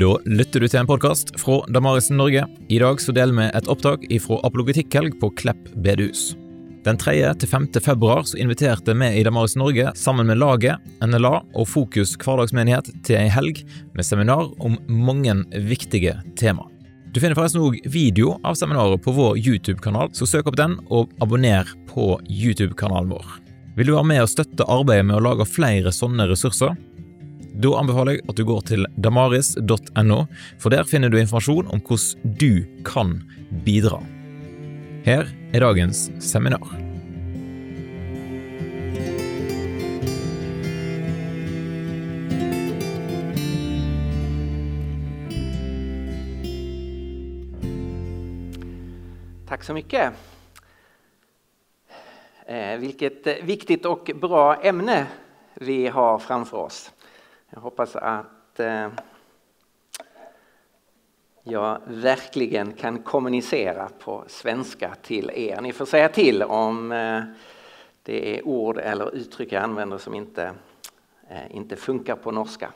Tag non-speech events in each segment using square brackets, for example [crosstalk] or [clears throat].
Da lytter du til en podkast fra Damarisen Norge. I dag så deler vi et opptak fra Apologetikhelg på Klepp bedehus. Den 3. til 5. februar så inviterte vi i Damaris Norge sammen med laget, NLA og Fokus hverdagsmenighet til ei helg med seminar om mange viktige tema. Du finner forresten òg video av seminaret på vår YouTube-kanal, så søk opp den og abonner på YouTube-kanalen vår. Vil du være med og støtte arbeidet med å lage flere sånne ressurser? Da anbefaler jeg at du går til damaris.no, for der finner du informasjon om hvordan du kan bidra. Her er dagens seminar. Tack så mycket. Eh, vilket viktigt och bra ämne vi har framför oss. Jag hoppas att eh, jag verkligen kan kommunicera på svenska till er. Ni får säga till om eh, det är ord eller uttryck jag använder som inte, eh, inte funkar på norska.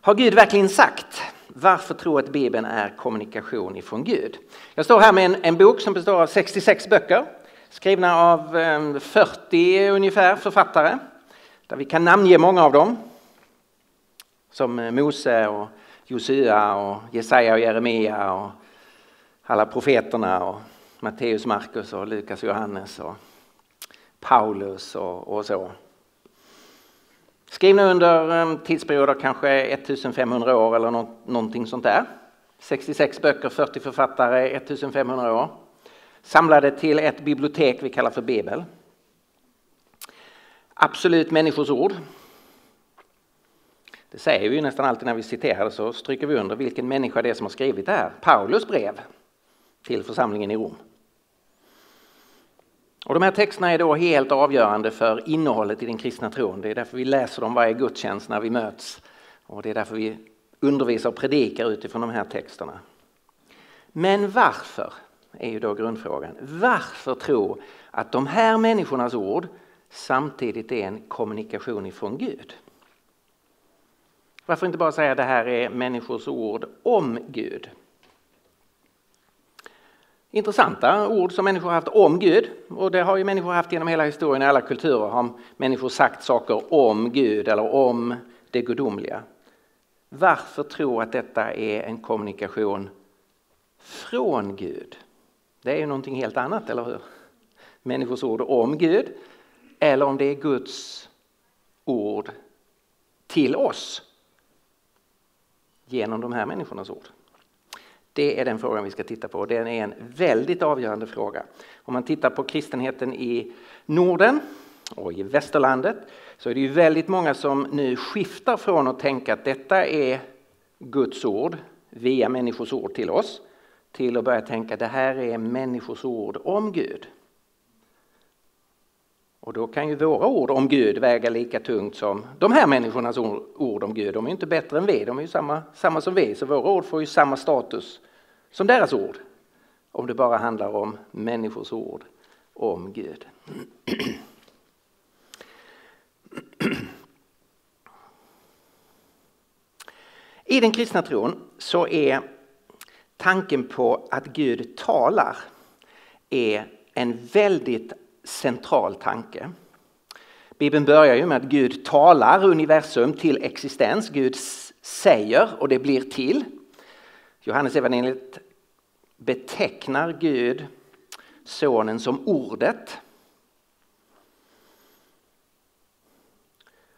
Har Gud verkligen sagt? Varför tro att Bibeln är kommunikation ifrån Gud? Jag står här med en, en bok som består av 66 böcker skrivna av 40 ungefär författare där vi kan namnge många av dem som eh, Mose och Josua och Jesaja och Jeremia och alla profeterna och Matteus, Markus och Lukas och Johannes och Paulus och, och så. Skrivna under eh, tidsperioder kanske 1500 år eller någonting sånt där. 66 böcker, 40 författare, 1500 år. Samlade till ett bibliotek vi kallar för Bibel. Absolut människors ord. Det säger vi ju nästan alltid när vi citerar så stryker vi under vilken människa det är som har skrivit det här. Paulus brev till församlingen i Rom. Och de här texterna är då helt avgörande för innehållet i den kristna tron. Det är därför vi läser dem varje gudstjänst när vi möts. Och det är därför vi undervisar och predikar utifrån de här texterna. Men varför är ju då grundfrågan. Varför tro att de här människornas ord samtidigt är en kommunikation ifrån Gud? Varför inte bara säga att det här är människors ord om Gud? Intressanta ord som människor har haft om Gud och det har ju människor haft genom hela historien i alla kulturer har människor sagt saker om Gud eller om det gudomliga. Varför tro att detta är en kommunikation från Gud? Det är ju någonting helt annat, eller hur? Människors ord om Gud eller om det är Guds ord till oss genom de här människornas ord? Det är den frågan vi ska titta på. Den är en väldigt avgörande fråga. Om man tittar på kristenheten i Norden och i västerlandet så är det ju väldigt många som nu skiftar från att tänka att detta är Guds ord via människors ord till oss till att börja tänka att det här är människors ord om Gud. Och då kan ju våra ord om Gud väga lika tungt som de här människornas ord om Gud. De är ju inte bättre än vi, de är ju samma, samma som vi. Så våra ord får ju samma status som deras ord. Om det bara handlar om människors ord om Gud. I den kristna tron så är tanken på att Gud talar är en väldigt central tanke. Bibeln börjar ju med att Gud talar universum till existens. Gud säger och det blir till. Johannes evangeliet betecknar Gud, sonen, som ordet.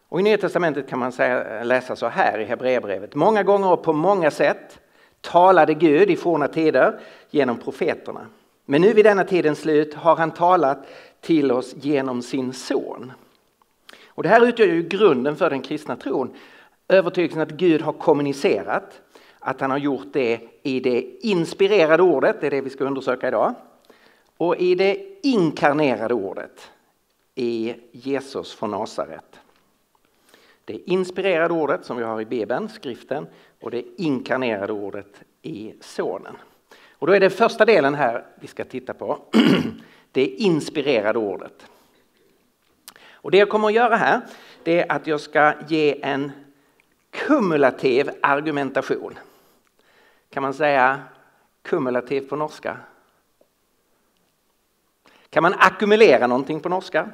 Och I Nya Testamentet kan man säga, läsa så här i Hebreerbrevet. Många gånger och på många sätt talade Gud i forna tider genom profeterna. Men nu vid denna tidens slut har han talat till oss genom sin son. Och det här utgör ju grunden för den kristna tron. Övertygelsen att Gud har kommunicerat, att han har gjort det i det inspirerade ordet, det är det vi ska undersöka idag, och i det inkarnerade ordet i Jesus från Nasaret. Det inspirerade ordet som vi har i Bibeln, skriften, och det inkarnerade ordet i Sonen. Och då är det första delen här vi ska titta på. [clears throat] Det inspirerade ordet. Och det jag kommer att göra här det är att jag ska ge en kumulativ argumentation. Kan man säga kumulativ på norska? Kan man ackumulera någonting på norska?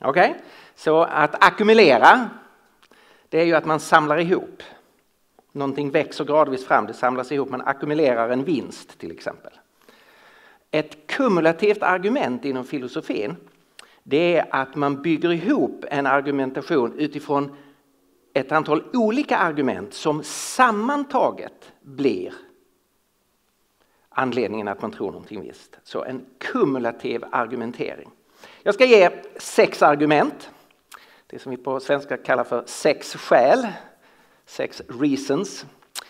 Okej, okay. så att ackumulera det är ju att man samlar ihop. Någonting växer gradvis fram, det samlas ihop, man ackumulerar en vinst till exempel. Ett kumulativt argument inom filosofin det är att man bygger ihop en argumentation utifrån ett antal olika argument som sammantaget blir anledningen att man tror någonting visst. Så en kumulativ argumentering. Jag ska ge sex argument. Det som vi på svenska kallar för sex skäl. Sex reasons.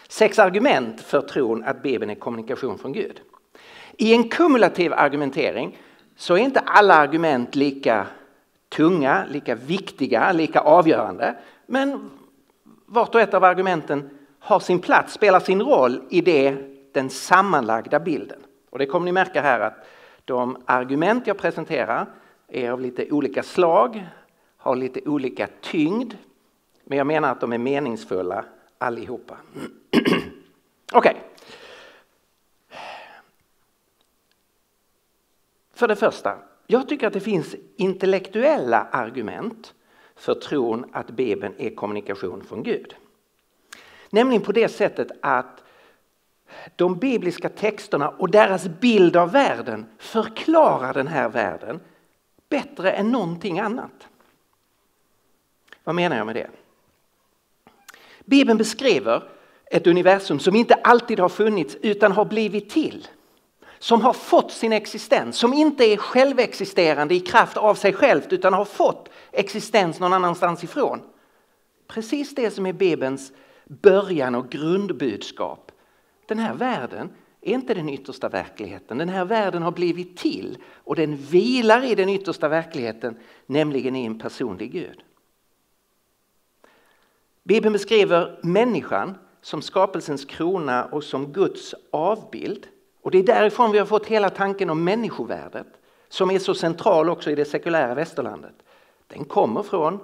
Sex argument för tron att Bibeln är kommunikation från Gud. I en kumulativ argumentering så är inte alla argument lika tunga, lika viktiga, lika avgörande. Men vart och ett av argumenten har sin plats, spelar sin roll i det, den sammanlagda bilden. Och det kommer ni märka här att de argument jag presenterar är av lite olika slag, har lite olika tyngd. Men jag menar att de är meningsfulla allihopa. [clears throat] Okej. Okay. För det första, jag tycker att det finns intellektuella argument för tron att Bibeln är kommunikation från Gud. Nämligen på det sättet att de bibliska texterna och deras bild av världen förklarar den här världen bättre än någonting annat. Vad menar jag med det? Bibeln beskriver ett universum som inte alltid har funnits utan har blivit till som har fått sin existens, som inte är självexisterande i kraft av sig självt utan har fått existens någon annanstans ifrån. Precis det som är Bibelns början och grundbudskap. Den här världen är inte den yttersta verkligheten. Den här världen har blivit till och den vilar i den yttersta verkligheten, nämligen i en personlig Gud. Bibeln beskriver människan som skapelsens krona och som Guds avbild. Och det är därifrån vi har fått hela tanken om människovärdet som är så central också i det sekulära västerlandet. Den kommer från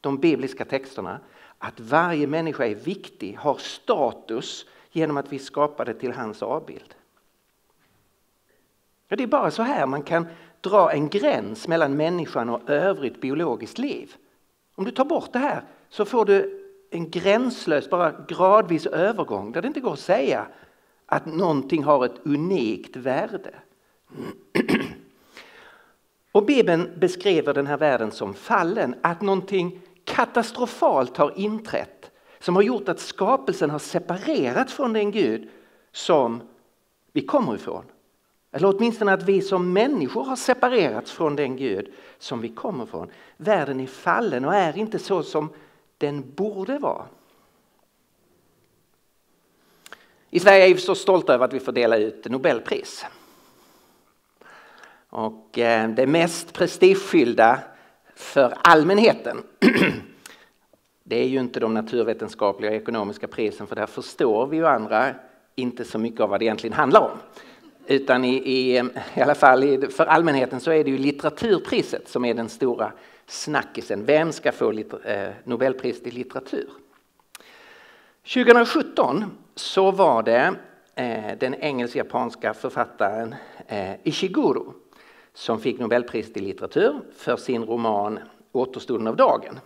de bibliska texterna att varje människa är viktig, har status genom att vi skapade till hans avbild. Ja, det är bara så här man kan dra en gräns mellan människan och övrigt biologiskt liv. Om du tar bort det här så får du en gränslös, bara gradvis övergång där det inte går att säga att någonting har ett unikt värde. Och Bibeln beskriver den här världen som fallen, att någonting katastrofalt har inträtt som har gjort att skapelsen har separerats från den Gud som vi kommer ifrån. Eller åtminstone att vi som människor har separerats från den Gud som vi kommer ifrån. Världen är fallen och är inte så som den borde vara. I Sverige är vi så stolta över att vi får dela ut Nobelpris. Och eh, det mest prestigefyllda för allmänheten [clears throat] det är ju inte de naturvetenskapliga och ekonomiska prisen för där förstår vi ju andra inte så mycket av vad det egentligen handlar om. Utan i, i, i alla fall för allmänheten så är det ju litteraturpriset som är den stora snackisen. Vem ska få eh, Nobelpriset i litteratur? 2017 så var det eh, den engelsk-japanska författaren eh, Ishiguro som fick Nobelpriset i litteratur för sin roman Återstoden av dagen.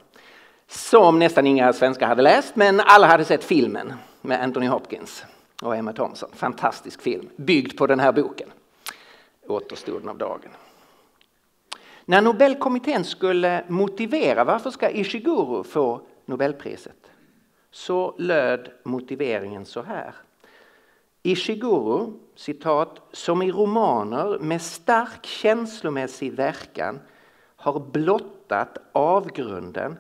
Som nästan inga svenskar hade läst, men alla hade sett filmen med Anthony Hopkins och Emma Thompson. Fantastisk film, byggd på den här boken. Återstoden av dagen. När Nobelkommittén skulle motivera varför ska Ishiguro få Nobelpriset så löd motiveringen så här. Ishiguro, citat, som i romaner med stark känslomässig verkan har blottat avgrunden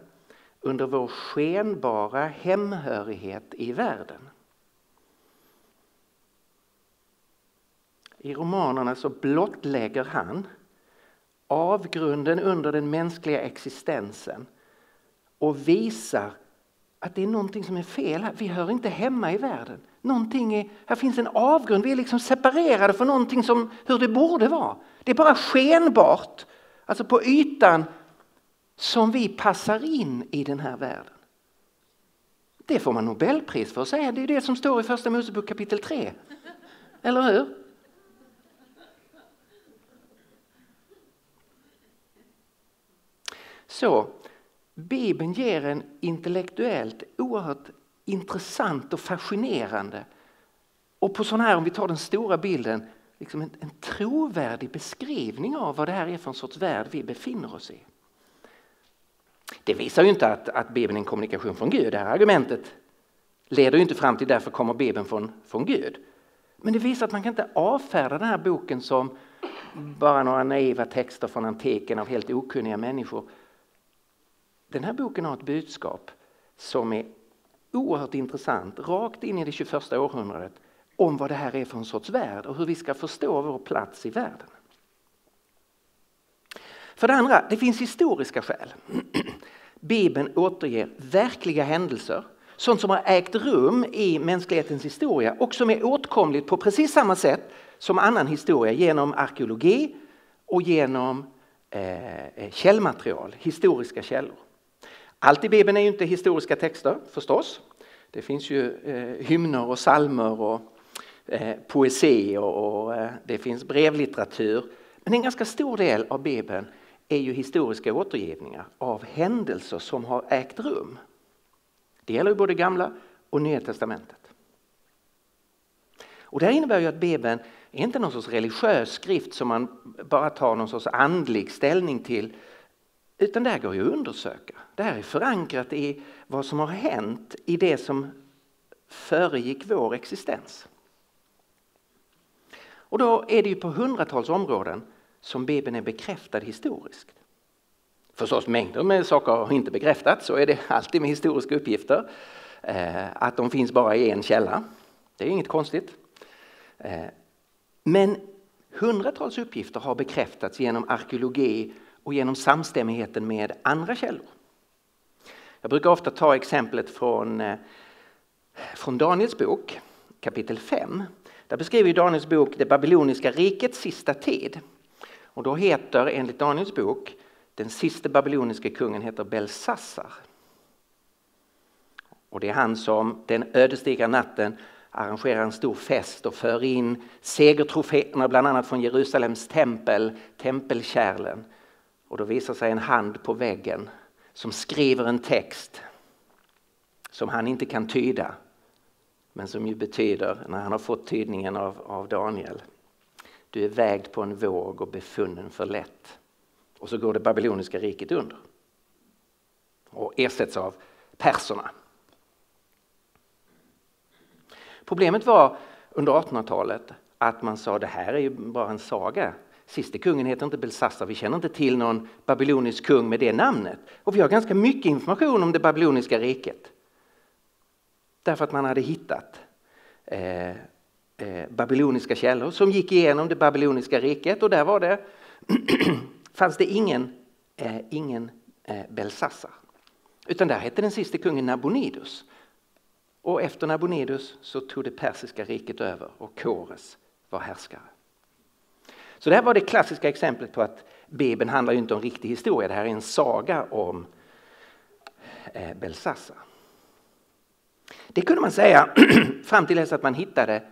under vår skenbara hemhörighet i världen. I romanerna så blottlägger han avgrunden under den mänskliga existensen och visar att det är någonting som är fel. Vi hör inte hemma i världen. Någonting är, här finns en avgrund, vi är liksom separerade från någonting som hur det borde vara. Det är bara skenbart, alltså på ytan, som vi passar in i den här världen. Det får man Nobelpris för att säga. Det är det som står i Första Mosebok kapitel 3. Eller hur? Så Bibeln ger en intellektuellt oerhört intressant och fascinerande och på sån här, om vi tar den stora bilden, liksom en, en trovärdig beskrivning av vad det här är för en sorts värld vi befinner oss i. Det visar ju inte att, att Bibeln är en kommunikation från Gud. Det här argumentet leder ju inte fram till därför kommer Bibeln från, från Gud. Men det visar att man kan inte avfärda den här boken som bara några naiva texter från antiken av helt okunniga människor. Den här boken har ett budskap som är oerhört intressant, rakt in i det 21 århundradet, om vad det här är för en sorts värld och hur vi ska förstå vår plats i världen. För det andra, det finns historiska skäl. Bibeln återger verkliga händelser, sånt som har ägt rum i mänsklighetens historia och som är åtkomligt på precis samma sätt som annan historia genom arkeologi och genom eh, källmaterial, historiska källor. Allt i Bibeln är ju inte historiska texter förstås. Det finns ju eh, hymner och salmer och eh, poesi och, och eh, det finns brevlitteratur. Men en ganska stor del av Bibeln är ju historiska återgivningar av händelser som har ägt rum. Det gäller ju både gamla och nya testamentet. Och det innebär ju att Bibeln är inte någon sorts religiös skrift som man bara tar någon sorts andlig ställning till utan det här går ju att undersöka. Det här är förankrat i vad som har hänt i det som föregick vår existens. Och då är det ju på hundratals områden som Bibeln är bekräftad historiskt. Förstås mängder med saker har inte bekräftats, så är det alltid med historiska uppgifter. Eh, att de finns bara i en källa, det är inget konstigt. Eh, men hundratals uppgifter har bekräftats genom arkeologi och genom samstämmigheten med andra källor. Jag brukar ofta ta exemplet från, eh, från Daniels bok kapitel 5. Där beskriver Daniels bok det babyloniska rikets sista tid. Och då heter enligt Daniels bok den sista babyloniska kungen heter Belsassar. Och det är han som den ödesdigra natten arrangerar en stor fest och för in segertroféerna bland annat från Jerusalems tempel, tempelkärlen och då visar sig en hand på väggen som skriver en text som han inte kan tyda. Men som ju betyder, när han har fått tydningen av, av Daniel, du är vägd på en våg och befunnen för lätt. Och så går det babyloniska riket under. Och ersätts av perserna. Problemet var under 1800-talet att man sa det här är ju bara en saga. Siste kungen heter inte Belsassar, vi känner inte till någon babylonisk kung med det namnet. Och vi har ganska mycket information om det babyloniska riket. Därför att man hade hittat eh, eh, babyloniska källor som gick igenom det babyloniska riket och där var det, [clears throat] fanns det ingen, eh, ingen eh, Belsassar. Utan där hette den siste kungen Nabonidus. Och efter Nabonidus så tog det persiska riket över och Kores var härskare. Så det här var det klassiska exemplet på att Bibeln handlar inte om riktig historia. Det här är en saga om eh, Det kunde man säga [clears throat] fram till dess att man hittade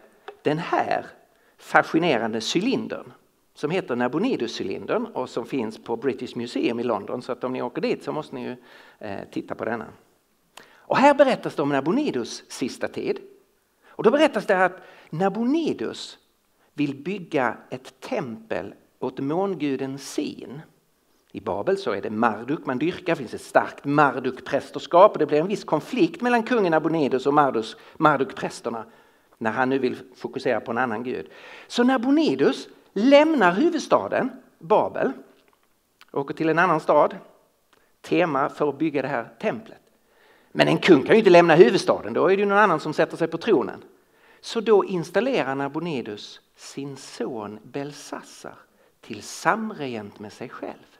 den här fascinerande cylindern som heter Nabonidus-cylindern och som finns på British Museum i London. Så att om ni åker dit så måste ni ju eh, titta på denna. Och här berättas det om Nabonidus sista tid. Och då berättas det att Nabonidus vill bygga ett tempel åt månguden Sin. I Babel så är det Marduk man dyrkar, det finns ett starkt Marduk-prästerskap och det blir en viss konflikt mellan kungen Abonedus och Marduk-prästerna när han nu vill fokusera på en annan gud. Så när Abonedus lämnar huvudstaden Babel, åker till en annan stad, tema för att bygga det här templet. Men en kung kan ju inte lämna huvudstaden, då är det någon annan som sätter sig på tronen. Så då installerar Nabonidus sin son Belsassar till samregent med sig själv.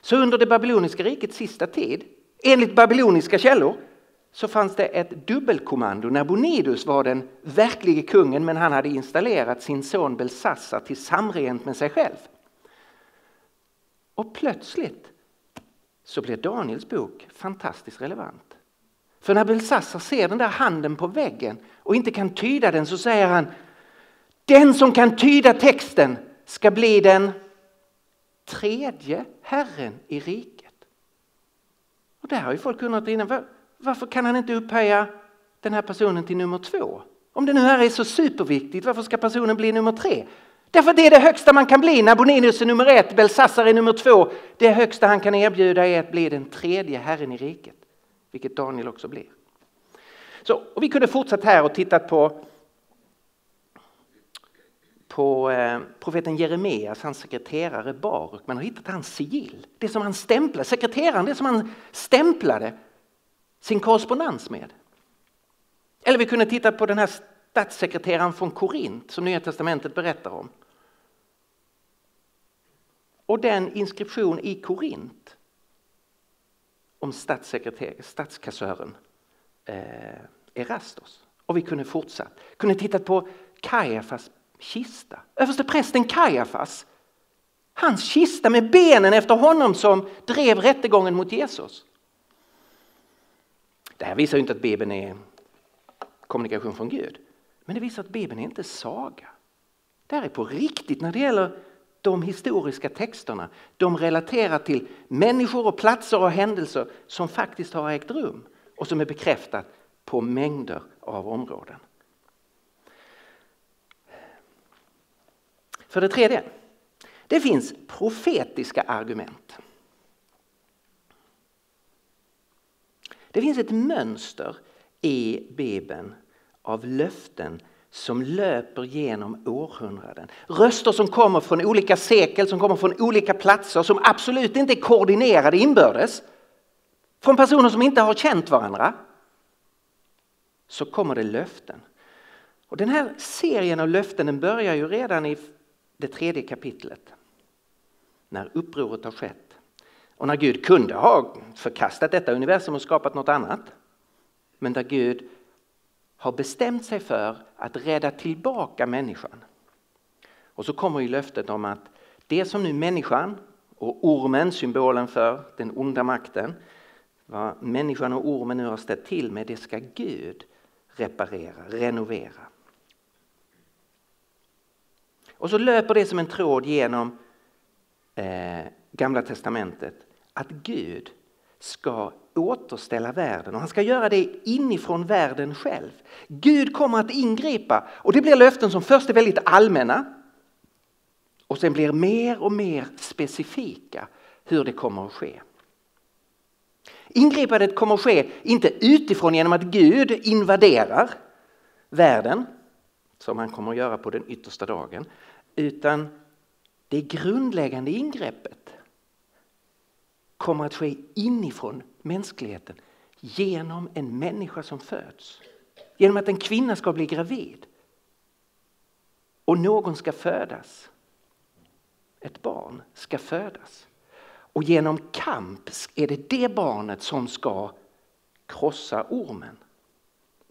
Så under det babyloniska rikets sista tid, enligt babyloniska källor, så fanns det ett dubbelkommando. Nabonidus var den verklige kungen men han hade installerat sin son Belsassar till samregent med sig själv. Och plötsligt så blir Daniels bok fantastiskt relevant. För när Belsassar ser den där handen på väggen och inte kan tyda den så säger han Den som kan tyda texten ska bli den tredje herren i riket. Och det har ju folk undrat innan, varför kan han inte upphöja den här personen till nummer två? Om det nu här är så superviktigt, varför ska personen bli nummer tre? Därför det är det högsta man kan bli. Nabonidus är nummer ett, Belsassar är nummer två. Det högsta han kan erbjuda är att bli den tredje herren i riket. Vilket Daniel också blir. Så, och vi kunde fortsatt här och tittat på, på eh, profeten Jeremias, hans sekreterare Baruk. Man har hittat hans sigill, det som han stämplade, sekreteraren, det som han stämplade sin korrespondens med. Eller vi kunde titta på den här statssekreteraren från Korint som Nya Testamentet berättar om. Och den inskription i Korint om statskassören eh, Erastos. Och vi kunde fortsatt. Kunde tittat på Kajafas kista. Överste prästen Kajafas. Hans kista med benen efter honom som drev rättegången mot Jesus. Det här visar ju inte att Bibeln är kommunikation från Gud. Men det visar att Bibeln är inte saga. Det här är på riktigt när det gäller de historiska texterna. De relaterar till människor och platser och händelser som faktiskt har ägt rum och som är bekräftat på mängder av områden. För det tredje, det finns profetiska argument. Det finns ett mönster i Bibeln av löften som löper genom århundraden. Röster som kommer från olika sekel, som kommer från olika platser, som absolut inte är koordinerade inbördes. Från personer som inte har känt varandra. Så kommer det löften. Och den här serien av löften den börjar ju redan i det tredje kapitlet. När upproret har skett. Och när Gud kunde ha förkastat detta universum och skapat något annat. Men där Gud har bestämt sig för att rädda tillbaka människan. Och så kommer ju löftet om att det som nu människan och ormen, symbolen för den onda makten, vad människan och ormen nu har ställt till med, det ska Gud reparera, renovera. Och så löper det som en tråd genom eh, Gamla testamentet att Gud ska återställa världen och han ska göra det inifrån världen själv. Gud kommer att ingripa och det blir löften som först är väldigt allmänna och sen blir mer och mer specifika hur det kommer att ske. Ingripandet kommer att ske inte utifrån genom att Gud invaderar världen som han kommer att göra på den yttersta dagen utan det grundläggande ingreppet kommer att ske inifrån mänskligheten genom en människa som föds. Genom att en kvinna ska bli gravid och någon ska födas. Ett barn ska födas. Och genom kamp är det det barnet som ska krossa ormen.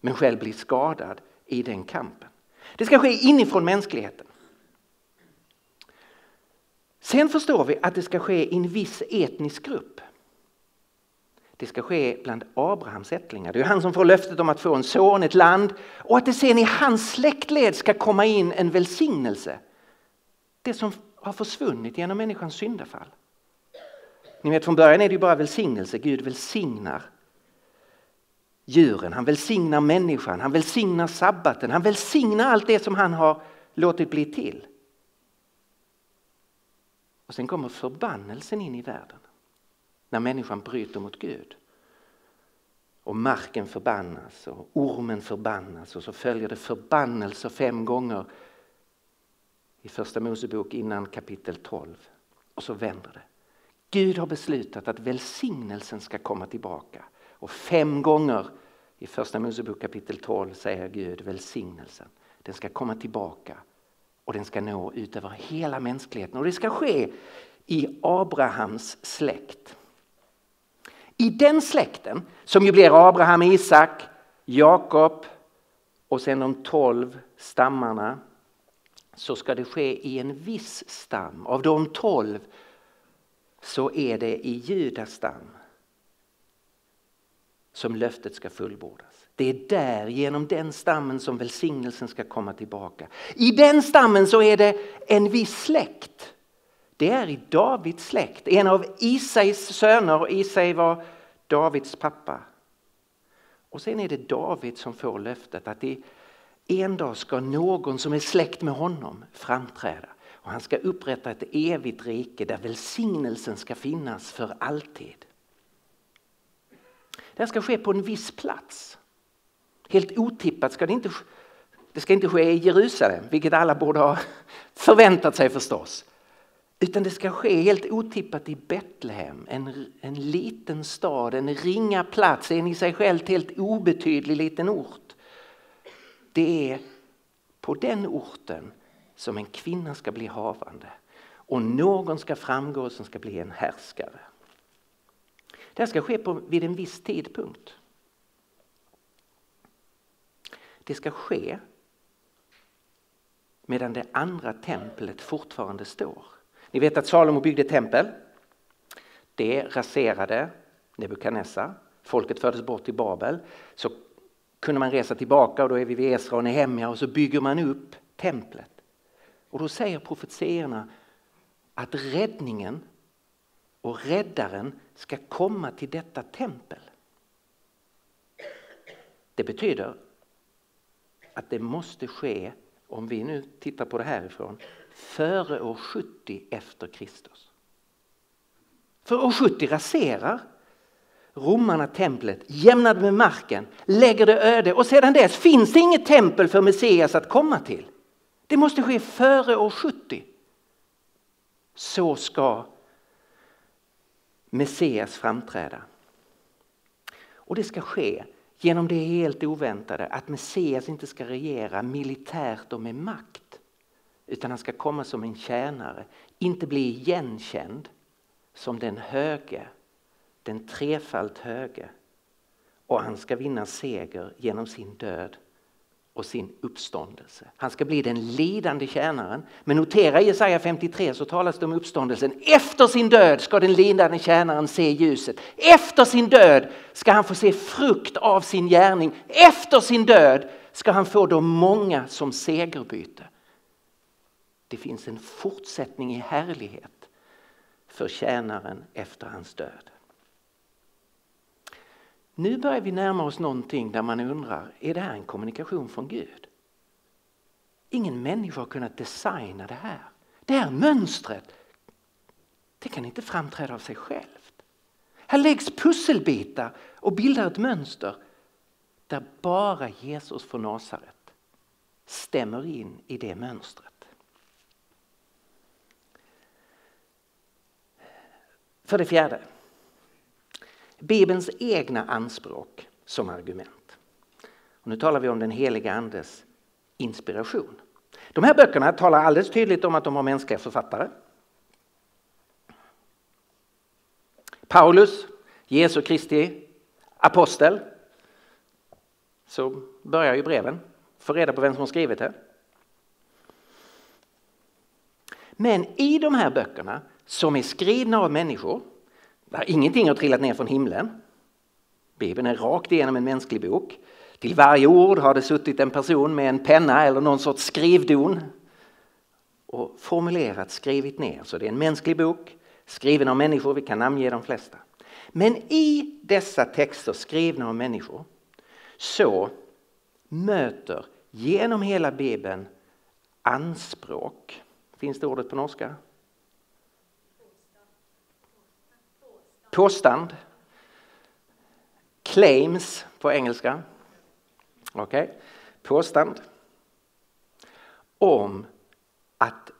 Men själv bli skadad i den kampen. Det ska ske inifrån mänskligheten. Sen förstår vi att det ska ske i en viss etnisk grupp. Det ska ske bland Abrahams ättlingar. Det är han som får löftet om att få en son, ett land och att det sen i hans släktled ska komma in en välsignelse. Det som har försvunnit genom människans syndafall. Ni vet från början är det ju bara välsignelse. Gud välsignar djuren, han välsignar människan, han välsignar sabbaten, han välsignar allt det som han har låtit bli till. Och sen kommer förbannelsen in i världen när människan bryter mot Gud. Och marken förbannas och ormen förbannas och så följer det förbannelser fem gånger i första Mosebok innan kapitel 12. Och så vänder det. Gud har beslutat att välsignelsen ska komma tillbaka. Och fem gånger i första Mosebok kapitel 12 säger Gud välsignelsen. Den ska komma tillbaka och den ska nå ut över hela mänskligheten. Och det ska ske i Abrahams släkt. I den släkten, som ju blir Abraham, Isak, Jakob och sen de tolv stammarna så ska det ske i en viss stam. Av de tolv så är det i Judas stam som löftet ska fullbordas. Det är där, genom den stammen som välsignelsen ska komma tillbaka. I den stammen så är det en viss släkt. Det är i Davids släkt, en av Isais söner och Isai var Davids pappa. Och sen är det David som får löftet att i en dag ska någon som är släkt med honom framträda och han ska upprätta ett evigt rike där välsignelsen ska finnas för alltid. Det här ska ske på en viss plats. Helt otippat ska det inte det ska inte ske i Jerusalem, vilket alla borde ha [laughs] förväntat sig förstås. Utan det ska ske helt otippat i Betlehem, en, en liten stad, en ringa plats, en i sig själv helt obetydlig liten ort. Det är på den orten som en kvinna ska bli havande och någon ska framgå som ska bli en härskare. Det här ska ske på, vid en viss tidpunkt. Det ska ske medan det andra templet fortfarande står. Ni vet att Salomo byggde tempel. Det raserade Nebukadnessar. Folket fördes bort till Babel. Så kunde man resa tillbaka och då är vi vid Esra och Nehemja och så bygger man upp templet. Och då säger profetierna att räddningen och räddaren ska komma till detta tempel. Det betyder att det måste ske, om vi nu tittar på det härifrån, före år 70 efter Kristus. För år 70 raserar romarna templet, jämnade med marken, lägger det öde och sedan dess finns det inget tempel för Messias att komma till. Det måste ske före år 70. Så ska Messias framträda. Och det ska ske genom det helt oväntade att Messias inte ska regera militärt och med makt utan han ska komma som en tjänare, inte bli igenkänd som den höge, den trefalt höge. Och han ska vinna seger genom sin död och sin uppståndelse. Han ska bli den lidande tjänaren. Men notera i Jesaja 53 så talas det om uppståndelsen. Efter sin död ska den lidande tjänaren se ljuset. Efter sin död ska han få se frukt av sin gärning. Efter sin död ska han få de många som segerbyte. Det finns en fortsättning i härlighet för tjänaren efter hans död. Nu börjar vi närma oss någonting där man undrar, är det här en kommunikation från Gud? Ingen människa har kunnat designa det här. Det här mönstret, det kan inte framträda av sig självt. Här läggs pusselbitar och bildar ett mönster där bara Jesus från Nasaret stämmer in i det mönstret. För det fjärde, Bibelns egna anspråk som argument. Och nu talar vi om den heliga Andes inspiration. De här böckerna talar alldeles tydligt om att de har mänskliga författare. Paulus, Jesu Kristi apostel. Så börjar ju breven. Få reda på vem som har skrivit det. Men i de här böckerna som är skrivna av människor Ingenting har trillat ner från himlen. Bibeln är rakt igenom en mänsklig bok. Till varje ord har det suttit en person med en penna eller någon sorts skrivdon och formulerat, skrivit ner. Så det är en mänsklig bok skriven av människor, vi kan namnge de flesta. Men i dessa texter skrivna av människor så möter genom hela Bibeln anspråk, finns det ordet på norska? Påstand, claims på engelska, okay. påstånd om att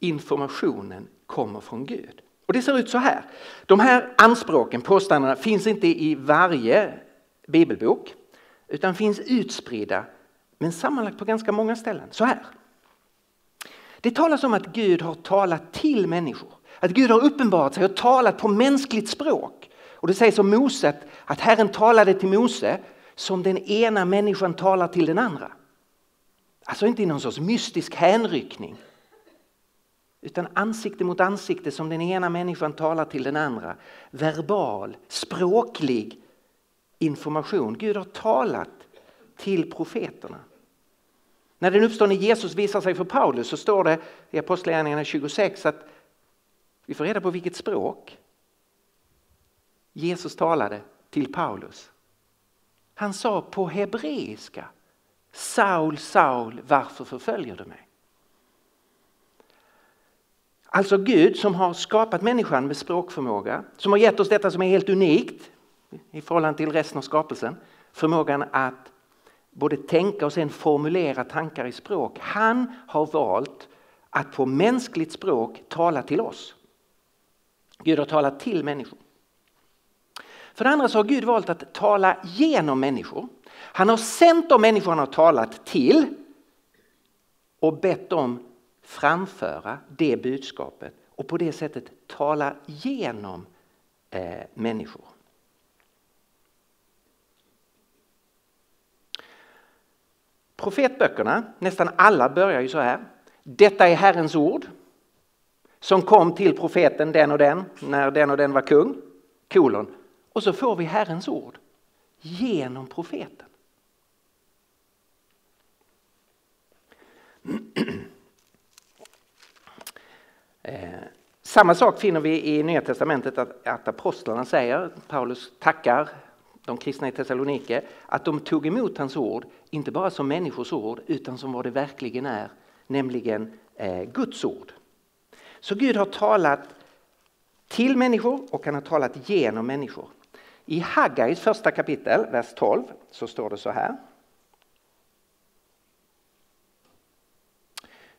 informationen kommer från Gud. Och Det ser ut så här. De här anspråken, påståendena, finns inte i varje bibelbok utan finns utspridda men sammanlagt på ganska många ställen. Så här. Det talas om att Gud har talat till människor. Att Gud har uppenbarat sig och talat på mänskligt språk. Och det sägs om Mose att Herren talade till Mose som den ena människan talar till den andra. Alltså inte i någon sorts mystisk hänryckning. Utan ansikte mot ansikte som den ena människan talar till den andra. Verbal, språklig information. Gud har talat till profeterna. När den uppstående Jesus visar sig för Paulus så står det i Apostlagärningarna 26 att vi får reda på vilket språk Jesus talade till Paulus. Han sa på hebreiska Saul, Saul, varför förföljer du mig? Alltså Gud som har skapat människan med språkförmåga, som har gett oss detta som är helt unikt i förhållande till resten av skapelsen. Förmågan att både tänka och sen formulera tankar i språk. Han har valt att på mänskligt språk tala till oss. Gud har talat till människor. För det andra så har Gud valt att tala genom människor. Han har sänt de människor han har talat till och bett dem framföra det budskapet och på det sättet tala genom eh, människor. Profetböckerna, nästan alla börjar ju så här. Detta är Herrens ord som kom till profeten den och den när den och den var kung. Kolon. Och så får vi Herrens ord genom profeten. [clears throat] Eh, samma sak finner vi i Nya Testamentet att, att apostlarna säger, Paulus tackar de kristna i Thessalonike, att de tog emot hans ord, inte bara som människors ord, utan som vad det verkligen är, nämligen eh, Guds ord. Så Gud har talat till människor och han har talat genom människor. I Haggais första kapitel, vers 12, så står det så här.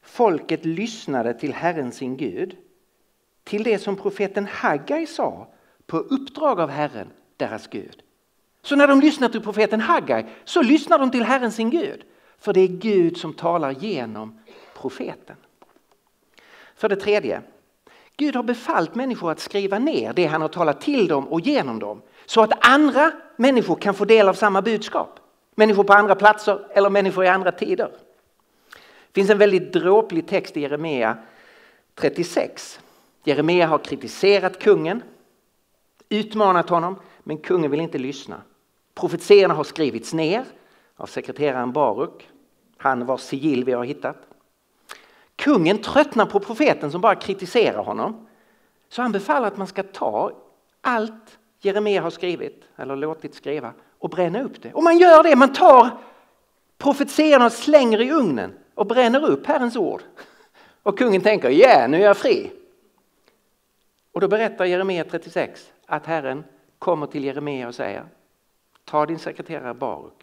Folket lyssnade till Herren sin Gud, till det som profeten Haggai sa på uppdrag av Herren, deras Gud. Så när de lyssnar till profeten Haggai så lyssnar de till Herren sin Gud. För det är Gud som talar genom profeten. För det tredje, Gud har befallt människor att skriva ner det han har talat till dem och genom dem. Så att andra människor kan få del av samma budskap. Människor på andra platser eller människor i andra tider. Det finns en väldigt dråplig text i Jeremia 36. Jeremia har kritiserat kungen, utmanat honom, men kungen vill inte lyssna. Profetierna har skrivits ner av sekreteraren Baruk, han vars sigill vi har hittat. Kungen tröttnar på profeten som bara kritiserar honom. Så han befaller att man ska ta allt Jeremia har skrivit eller låtit skriva och bränna upp det. Och man gör det, man tar profetierna och slänger i ugnen och bränner upp Herrens ord. Och kungen tänker, ja yeah, nu är jag fri. Och då berättar Jeremia 36 att Herren kommer till Jeremia och säger ta din sekreterare Baruk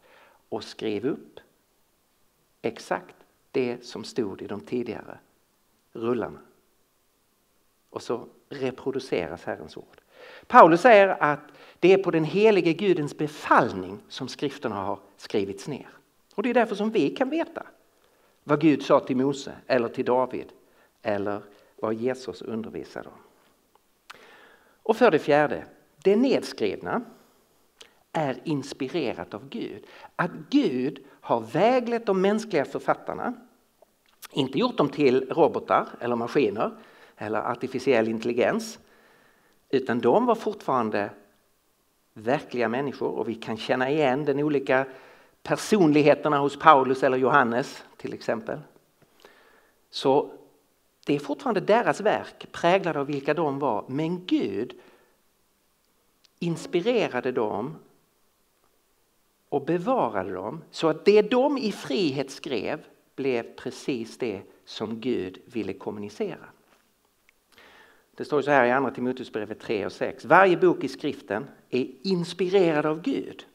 och skriv upp exakt det som stod i de tidigare rullarna. Och så reproduceras Herrens ord. Paulus säger att det är på den helige Gudens befallning som skrifterna har skrivits ner. Och det är därför som vi kan veta vad Gud sa till Mose eller till David eller vad Jesus undervisade om. Och för det fjärde, det nedskrivna är inspirerat av Gud. Att Gud har väglett de mänskliga författarna, inte gjort dem till robotar eller maskiner eller artificiell intelligens, utan de var fortfarande verkliga människor och vi kan känna igen den olika personligheterna hos Paulus eller Johannes till exempel. Så det är fortfarande deras verk präglade av vilka de var men Gud inspirerade dem och bevarade dem så att det de i frihet skrev blev precis det som Gud ville kommunicera. Det står så här i Andra Timoteusbrevet 3 och 6. Varje bok i skriften är inspirerad av Gud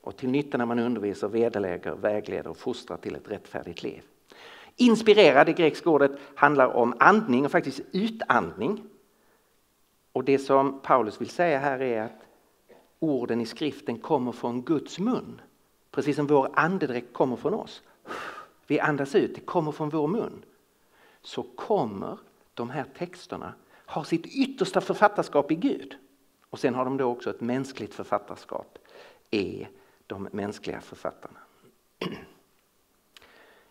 och till nytta när man undervisar, vederlägger, vägleder och fostrar till ett rättfärdigt liv. Inspirerad, det grekiska ordet, handlar om andning och faktiskt utandning. Och det som Paulus vill säga här är att orden i skriften kommer från Guds mun. Precis som vår andedräkt kommer från oss. Vi andas ut, det kommer från vår mun. Så kommer de här texterna ha sitt yttersta författarskap i Gud. Och sen har de då också ett mänskligt författarskap i de mänskliga författarna.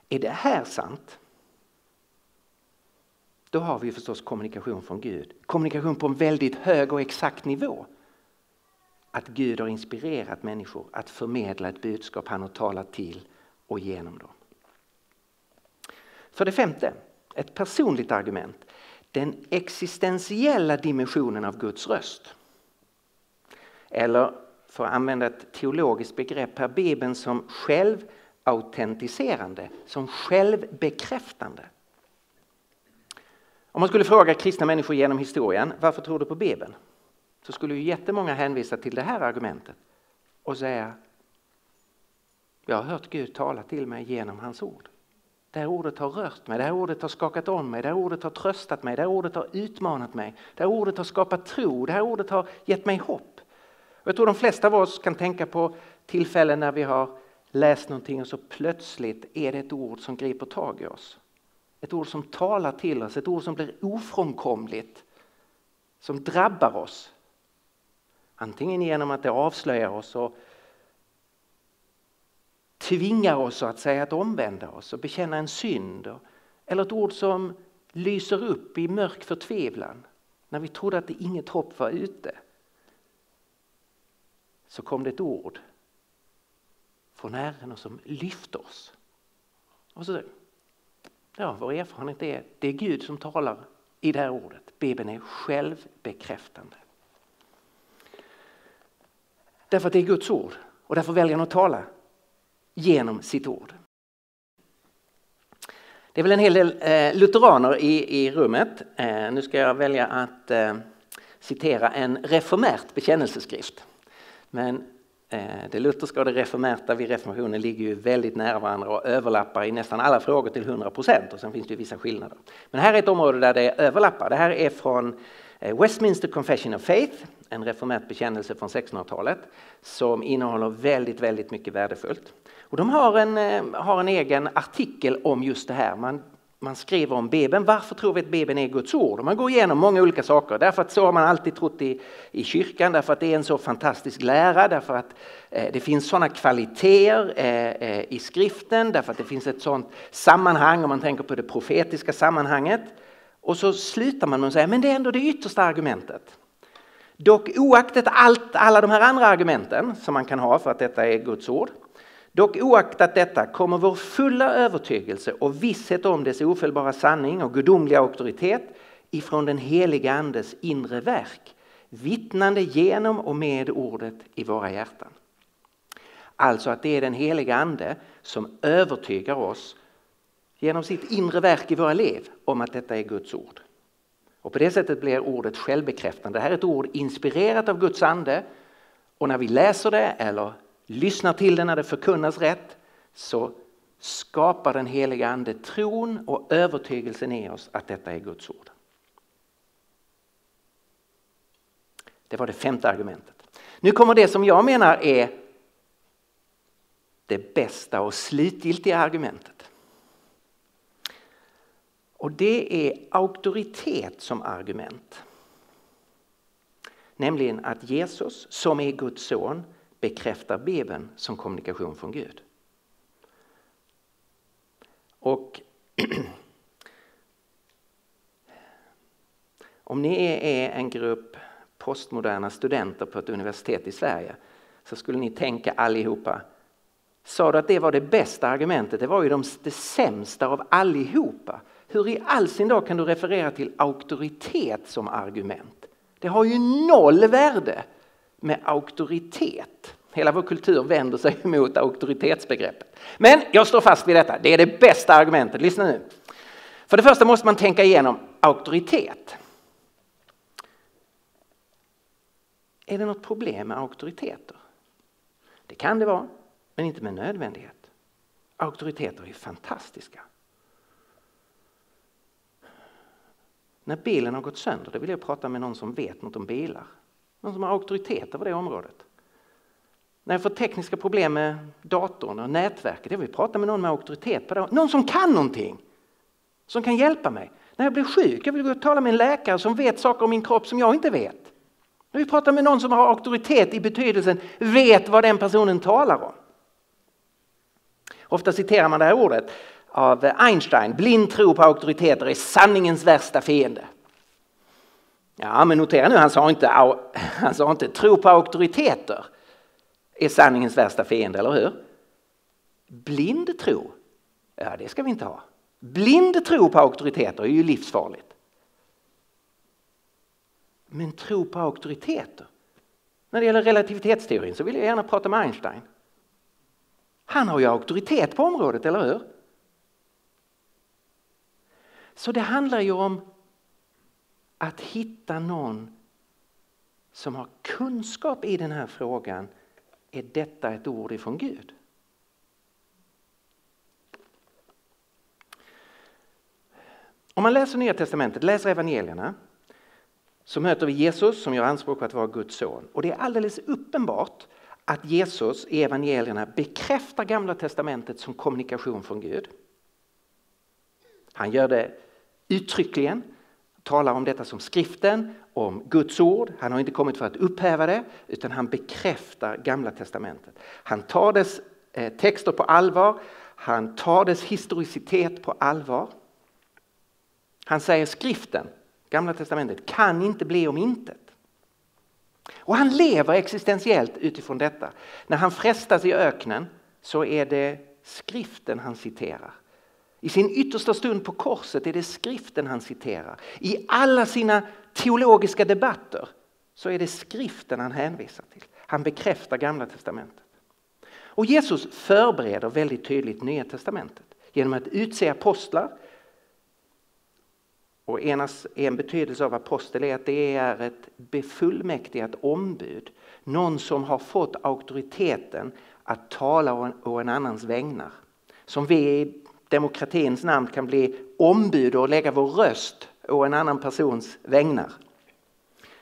Är det här sant? Då har vi förstås kommunikation från Gud. Kommunikation på en väldigt hög och exakt nivå att Gud har inspirerat människor att förmedla ett budskap han har talat till och genom dem. För det femte, ett personligt argument. Den existentiella dimensionen av Guds röst. Eller för att använda ett teologiskt begrepp här, Bibeln som självautentiserande, som självbekräftande. Om man skulle fråga kristna människor genom historien, varför tror du på Bibeln? Så skulle ju jättemånga hänvisa till det här argumentet och säga, jag har hört Gud tala till mig genom hans ord. Det här ordet har rört mig, det här ordet har skakat om mig, det här ordet har tröstat mig, det här ordet har utmanat mig, det här ordet har skapat tro, det här ordet har gett mig hopp. Och jag tror de flesta av oss kan tänka på tillfällen när vi har läst någonting och så plötsligt är det ett ord som griper tag i oss. Ett ord som talar till oss, ett ord som blir ofrånkomligt, som drabbar oss. Antingen genom att det avslöjar oss och tvingar oss att säga att omvända oss och bekänna en synd. Eller ett ord som lyser upp i mörk förtvivlan när vi trodde att det inget hopp var ute. Så kom det ett ord från Herren och som lyfte oss. Och så, ja, vår erfarenhet är det är Gud som talar i det här ordet. Bibeln är självbekräftande. Därför att det är Guds ord och därför väljer han att tala genom sitt ord. Det är väl en hel del eh, lutheraner i, i rummet. Eh, nu ska jag välja att eh, citera en reformärt bekännelseskrift. Men eh, det lutherska och det reformerta vid reformationen ligger ju väldigt nära varandra och överlappar i nästan alla frågor till 100 procent. Och sen finns det ju vissa skillnader. Men här är ett område där det överlappar. Det här är från Eh, Westminster Confession of Faith, en reformerad bekännelse från 1600-talet som innehåller väldigt, väldigt mycket värdefullt. Och de har en, eh, har en egen artikel om just det här. Man, man skriver om Bibeln. Varför tror vi att Bibeln är Guds ord? Och man går igenom många olika saker. Därför att så har man alltid trott i, i kyrkan, därför att det är en så fantastisk lära, därför att eh, det finns sådana kvaliteter eh, eh, i skriften, därför att det finns ett sådant sammanhang om man tänker på det profetiska sammanhanget. Och så slutar man med att säga, men det är ändå det yttersta argumentet. Dock oaktat allt, alla de här andra argumenten som man kan ha för att detta är Guds ord Dock oaktat detta kommer vår fulla övertygelse och visshet om dess ofelbara sanning och gudomliga auktoritet ifrån den heliga Andes inre verk, vittnande genom och med ordet i våra hjärtan. Alltså att det är den heliga Ande som övertygar oss genom sitt inre verk i våra liv om att detta är Guds ord. Och på det sättet blir ordet självbekräftande. Det här är ett ord inspirerat av Guds ande och när vi läser det eller lyssnar till det när det förkunnas rätt så skapar den heliga ande tron och övertygelsen i oss att detta är Guds ord. Det var det femte argumentet. Nu kommer det som jag menar är det bästa och slutgiltiga argumentet. Och det är auktoritet som argument. Nämligen att Jesus, som är Guds son, bekräftar Bibeln som kommunikation från Gud. Och [clears throat] om ni är en grupp postmoderna studenter på ett universitet i Sverige så skulle ni tänka allihopa Sa du att det var det bästa argumentet? Det var ju de, det sämsta av allihopa. Hur i all sin dag kan du referera till auktoritet som argument? Det har ju noll värde med auktoritet. Hela vår kultur vänder sig [laughs] mot auktoritetsbegreppet. Men jag står fast vid detta, det är det bästa argumentet. Lyssna nu. För det första måste man tänka igenom auktoritet. Är det något problem med auktoriteter? Det kan det vara, men inte med nödvändighet. Auktoriteter är fantastiska. När bilen har gått sönder, det vill jag prata med någon som vet något om bilar. Någon som har auktoritet över det området. När jag får tekniska problem med datorn och nätverket, jag vill prata med någon med auktoritet på det. Någon som kan någonting. Som kan hjälpa mig. När jag blir sjuk, jag vill gå och tala med en läkare som vet saker om min kropp som jag inte vet. Jag vill prata med någon som har auktoritet i betydelsen vet vad den personen talar om. Ofta citerar man det här ordet av Einstein. Blind tro på auktoriteter är sanningens värsta fiende. Ja, men notera nu, han sa inte, [laughs] han sa inte tro på auktoriteter är sanningens värsta fiende, eller hur? Blind tro, ja det ska vi inte ha. Blind tro på auktoriteter är ju livsfarligt. Men tro på auktoriteter? När det gäller relativitetsteorin så vill jag gärna prata med Einstein. Han har ju auktoritet på området, eller hur? Så det handlar ju om att hitta någon som har kunskap i den här frågan. Är detta ett ord ifrån Gud? Om man läser Nya Testamentet, läser evangelierna, så möter vi Jesus som gör anspråk på att vara Guds son. Och det är alldeles uppenbart att Jesus i evangelierna bekräftar Gamla Testamentet som kommunikation från Gud. Han gör det uttryckligen, talar om detta som skriften, om Guds ord. Han har inte kommit för att upphäva det utan han bekräftar Gamla Testamentet. Han tar dess eh, texter på allvar, han tar dess historicitet på allvar. Han säger skriften, Gamla Testamentet, kan inte bli om intet. Och han lever existentiellt utifrån detta. När han frestas i öknen så är det skriften han citerar. I sin yttersta stund på korset är det skriften han citerar. I alla sina teologiska debatter så är det skriften han hänvisar till. Han bekräftar Gamla Testamentet. Och Jesus förbereder väldigt tydligt Nya Testamentet genom att utse apostlar. Och en betydelse av apostel är att det är ett befullmäktigat ombud. Någon som har fått auktoriteten att tala å en annans vägnar. Som vi demokratins namn kan bli ombud och lägga vår röst å en annan persons vägnar.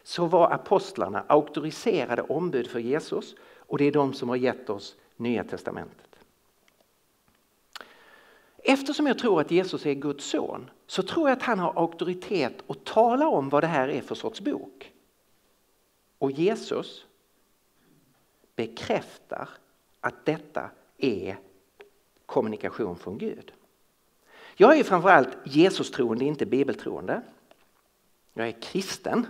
Så var apostlarna auktoriserade ombud för Jesus och det är de som har gett oss Nya Testamentet. Eftersom jag tror att Jesus är Guds son så tror jag att han har auktoritet att tala om vad det här är för sorts bok. Och Jesus bekräftar att detta är kommunikation från Gud. Jag är framförallt Jesus-troende, inte bibeltroende. Jag är kristen.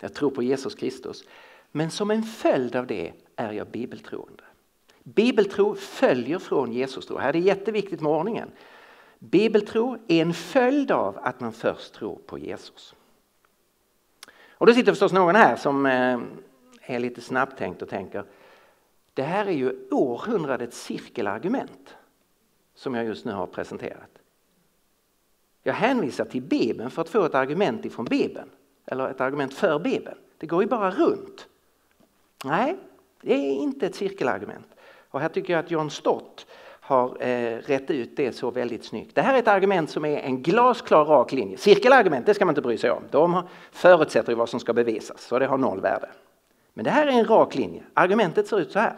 Jag tror på Jesus Kristus. Men som en följd av det är jag bibeltroende. Bibeltro följer från Jesus-tro. Här är det jätteviktigt med ordningen. Bibeltro är en följd av att man först tror på Jesus. Och då sitter förstås någon här som eh, är lite snabbtänkt och tänker det här är ju århundradets cirkelargument som jag just nu har presenterat. Jag hänvisar till Bibeln för att få ett argument ifrån Bibeln. Eller ett argument för Bibeln. Det går ju bara runt. Nej, det är inte ett cirkelargument. Och här tycker jag att John Stott har eh, rätt ut det så väldigt snyggt. Det här är ett argument som är en glasklar rak linje. Cirkelargument, det ska man inte bry sig om. De förutsätter ju vad som ska bevisas, så det har noll värde. Men det här är en rak linje. Argumentet ser ut så här.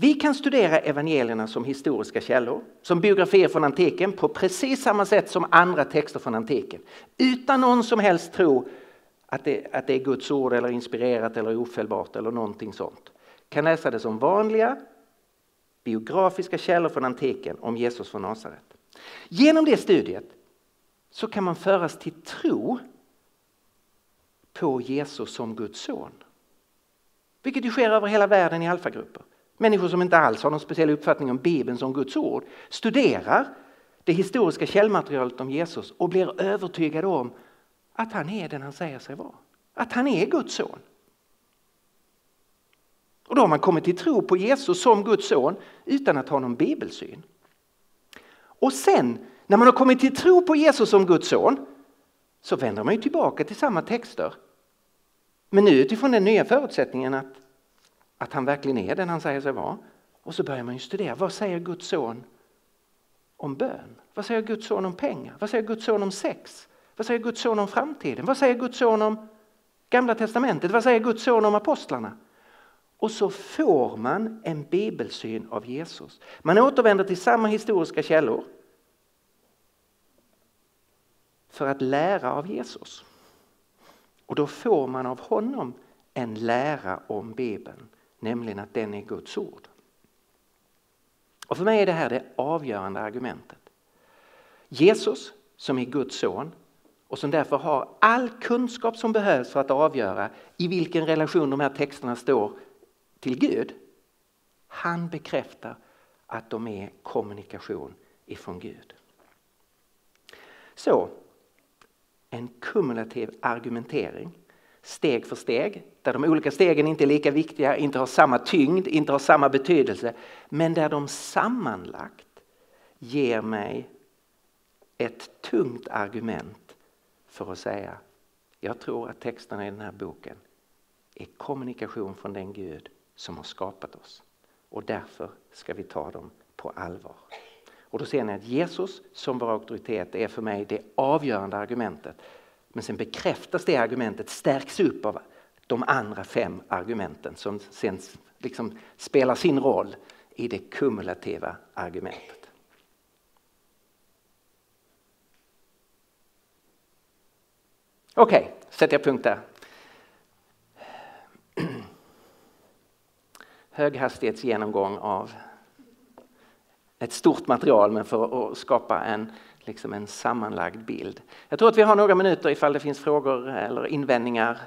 Vi kan studera evangelierna som historiska källor, som biografier från antiken på precis samma sätt som andra texter från antiken. Utan någon som helst tro att det, att det är Guds ord eller inspirerat eller ofelbart eller någonting sånt. Kan läsa det som vanliga biografiska källor från antiken om Jesus från Nasaret. Genom det studiet så kan man föras till tro på Jesus som Guds son. Vilket ju sker över hela världen i alfagrupper. Människor som inte alls har någon speciell uppfattning om Bibeln som Guds ord studerar det historiska källmaterialet om Jesus och blir övertygade om att han är den han säger sig vara. Att han är Guds son. Och då har man kommit till tro på Jesus som Guds son utan att ha någon bibelsyn. Och sen när man har kommit till tro på Jesus som Guds son så vänder man ju tillbaka till samma texter. Men nu utifrån den nya förutsättningen att att han verkligen är den han säger sig vara. Och så börjar man ju studera, vad säger Guds son om bön? Vad säger Guds son om pengar? Vad säger Guds son om sex? Vad säger Guds son om framtiden? Vad säger Guds son om Gamla Testamentet? Vad säger Guds son om apostlarna? Och så får man en bibelsyn av Jesus. Man återvänder till samma historiska källor för att lära av Jesus. Och då får man av honom en lära om Bibeln nämligen att den är Guds ord. Och för mig är det här det avgörande argumentet. Jesus som är Guds son och som därför har all kunskap som behövs för att avgöra i vilken relation de här texterna står till Gud. Han bekräftar att de är kommunikation ifrån Gud. Så, en kumulativ argumentering steg för steg, där de olika stegen inte är lika viktiga, inte har samma tyngd, inte har samma betydelse, men där de sammanlagt ger mig ett tungt argument för att säga jag tror att texterna i den här boken är kommunikation från den Gud som har skapat oss. Och därför ska vi ta dem på allvar. Och då ser ni att Jesus som vår auktoritet är för mig det avgörande argumentet. Men sen bekräftas det argumentet, stärks upp av de andra fem argumenten som sen liksom spelar sin roll i det kumulativa argumentet. Okej, okay, sätter jag punkt där. [clears throat] Höghastighetsgenomgång av ett stort material men för att skapa en, liksom en sammanlagd bild. Jag tror att vi har några minuter ifall det finns frågor eller invändningar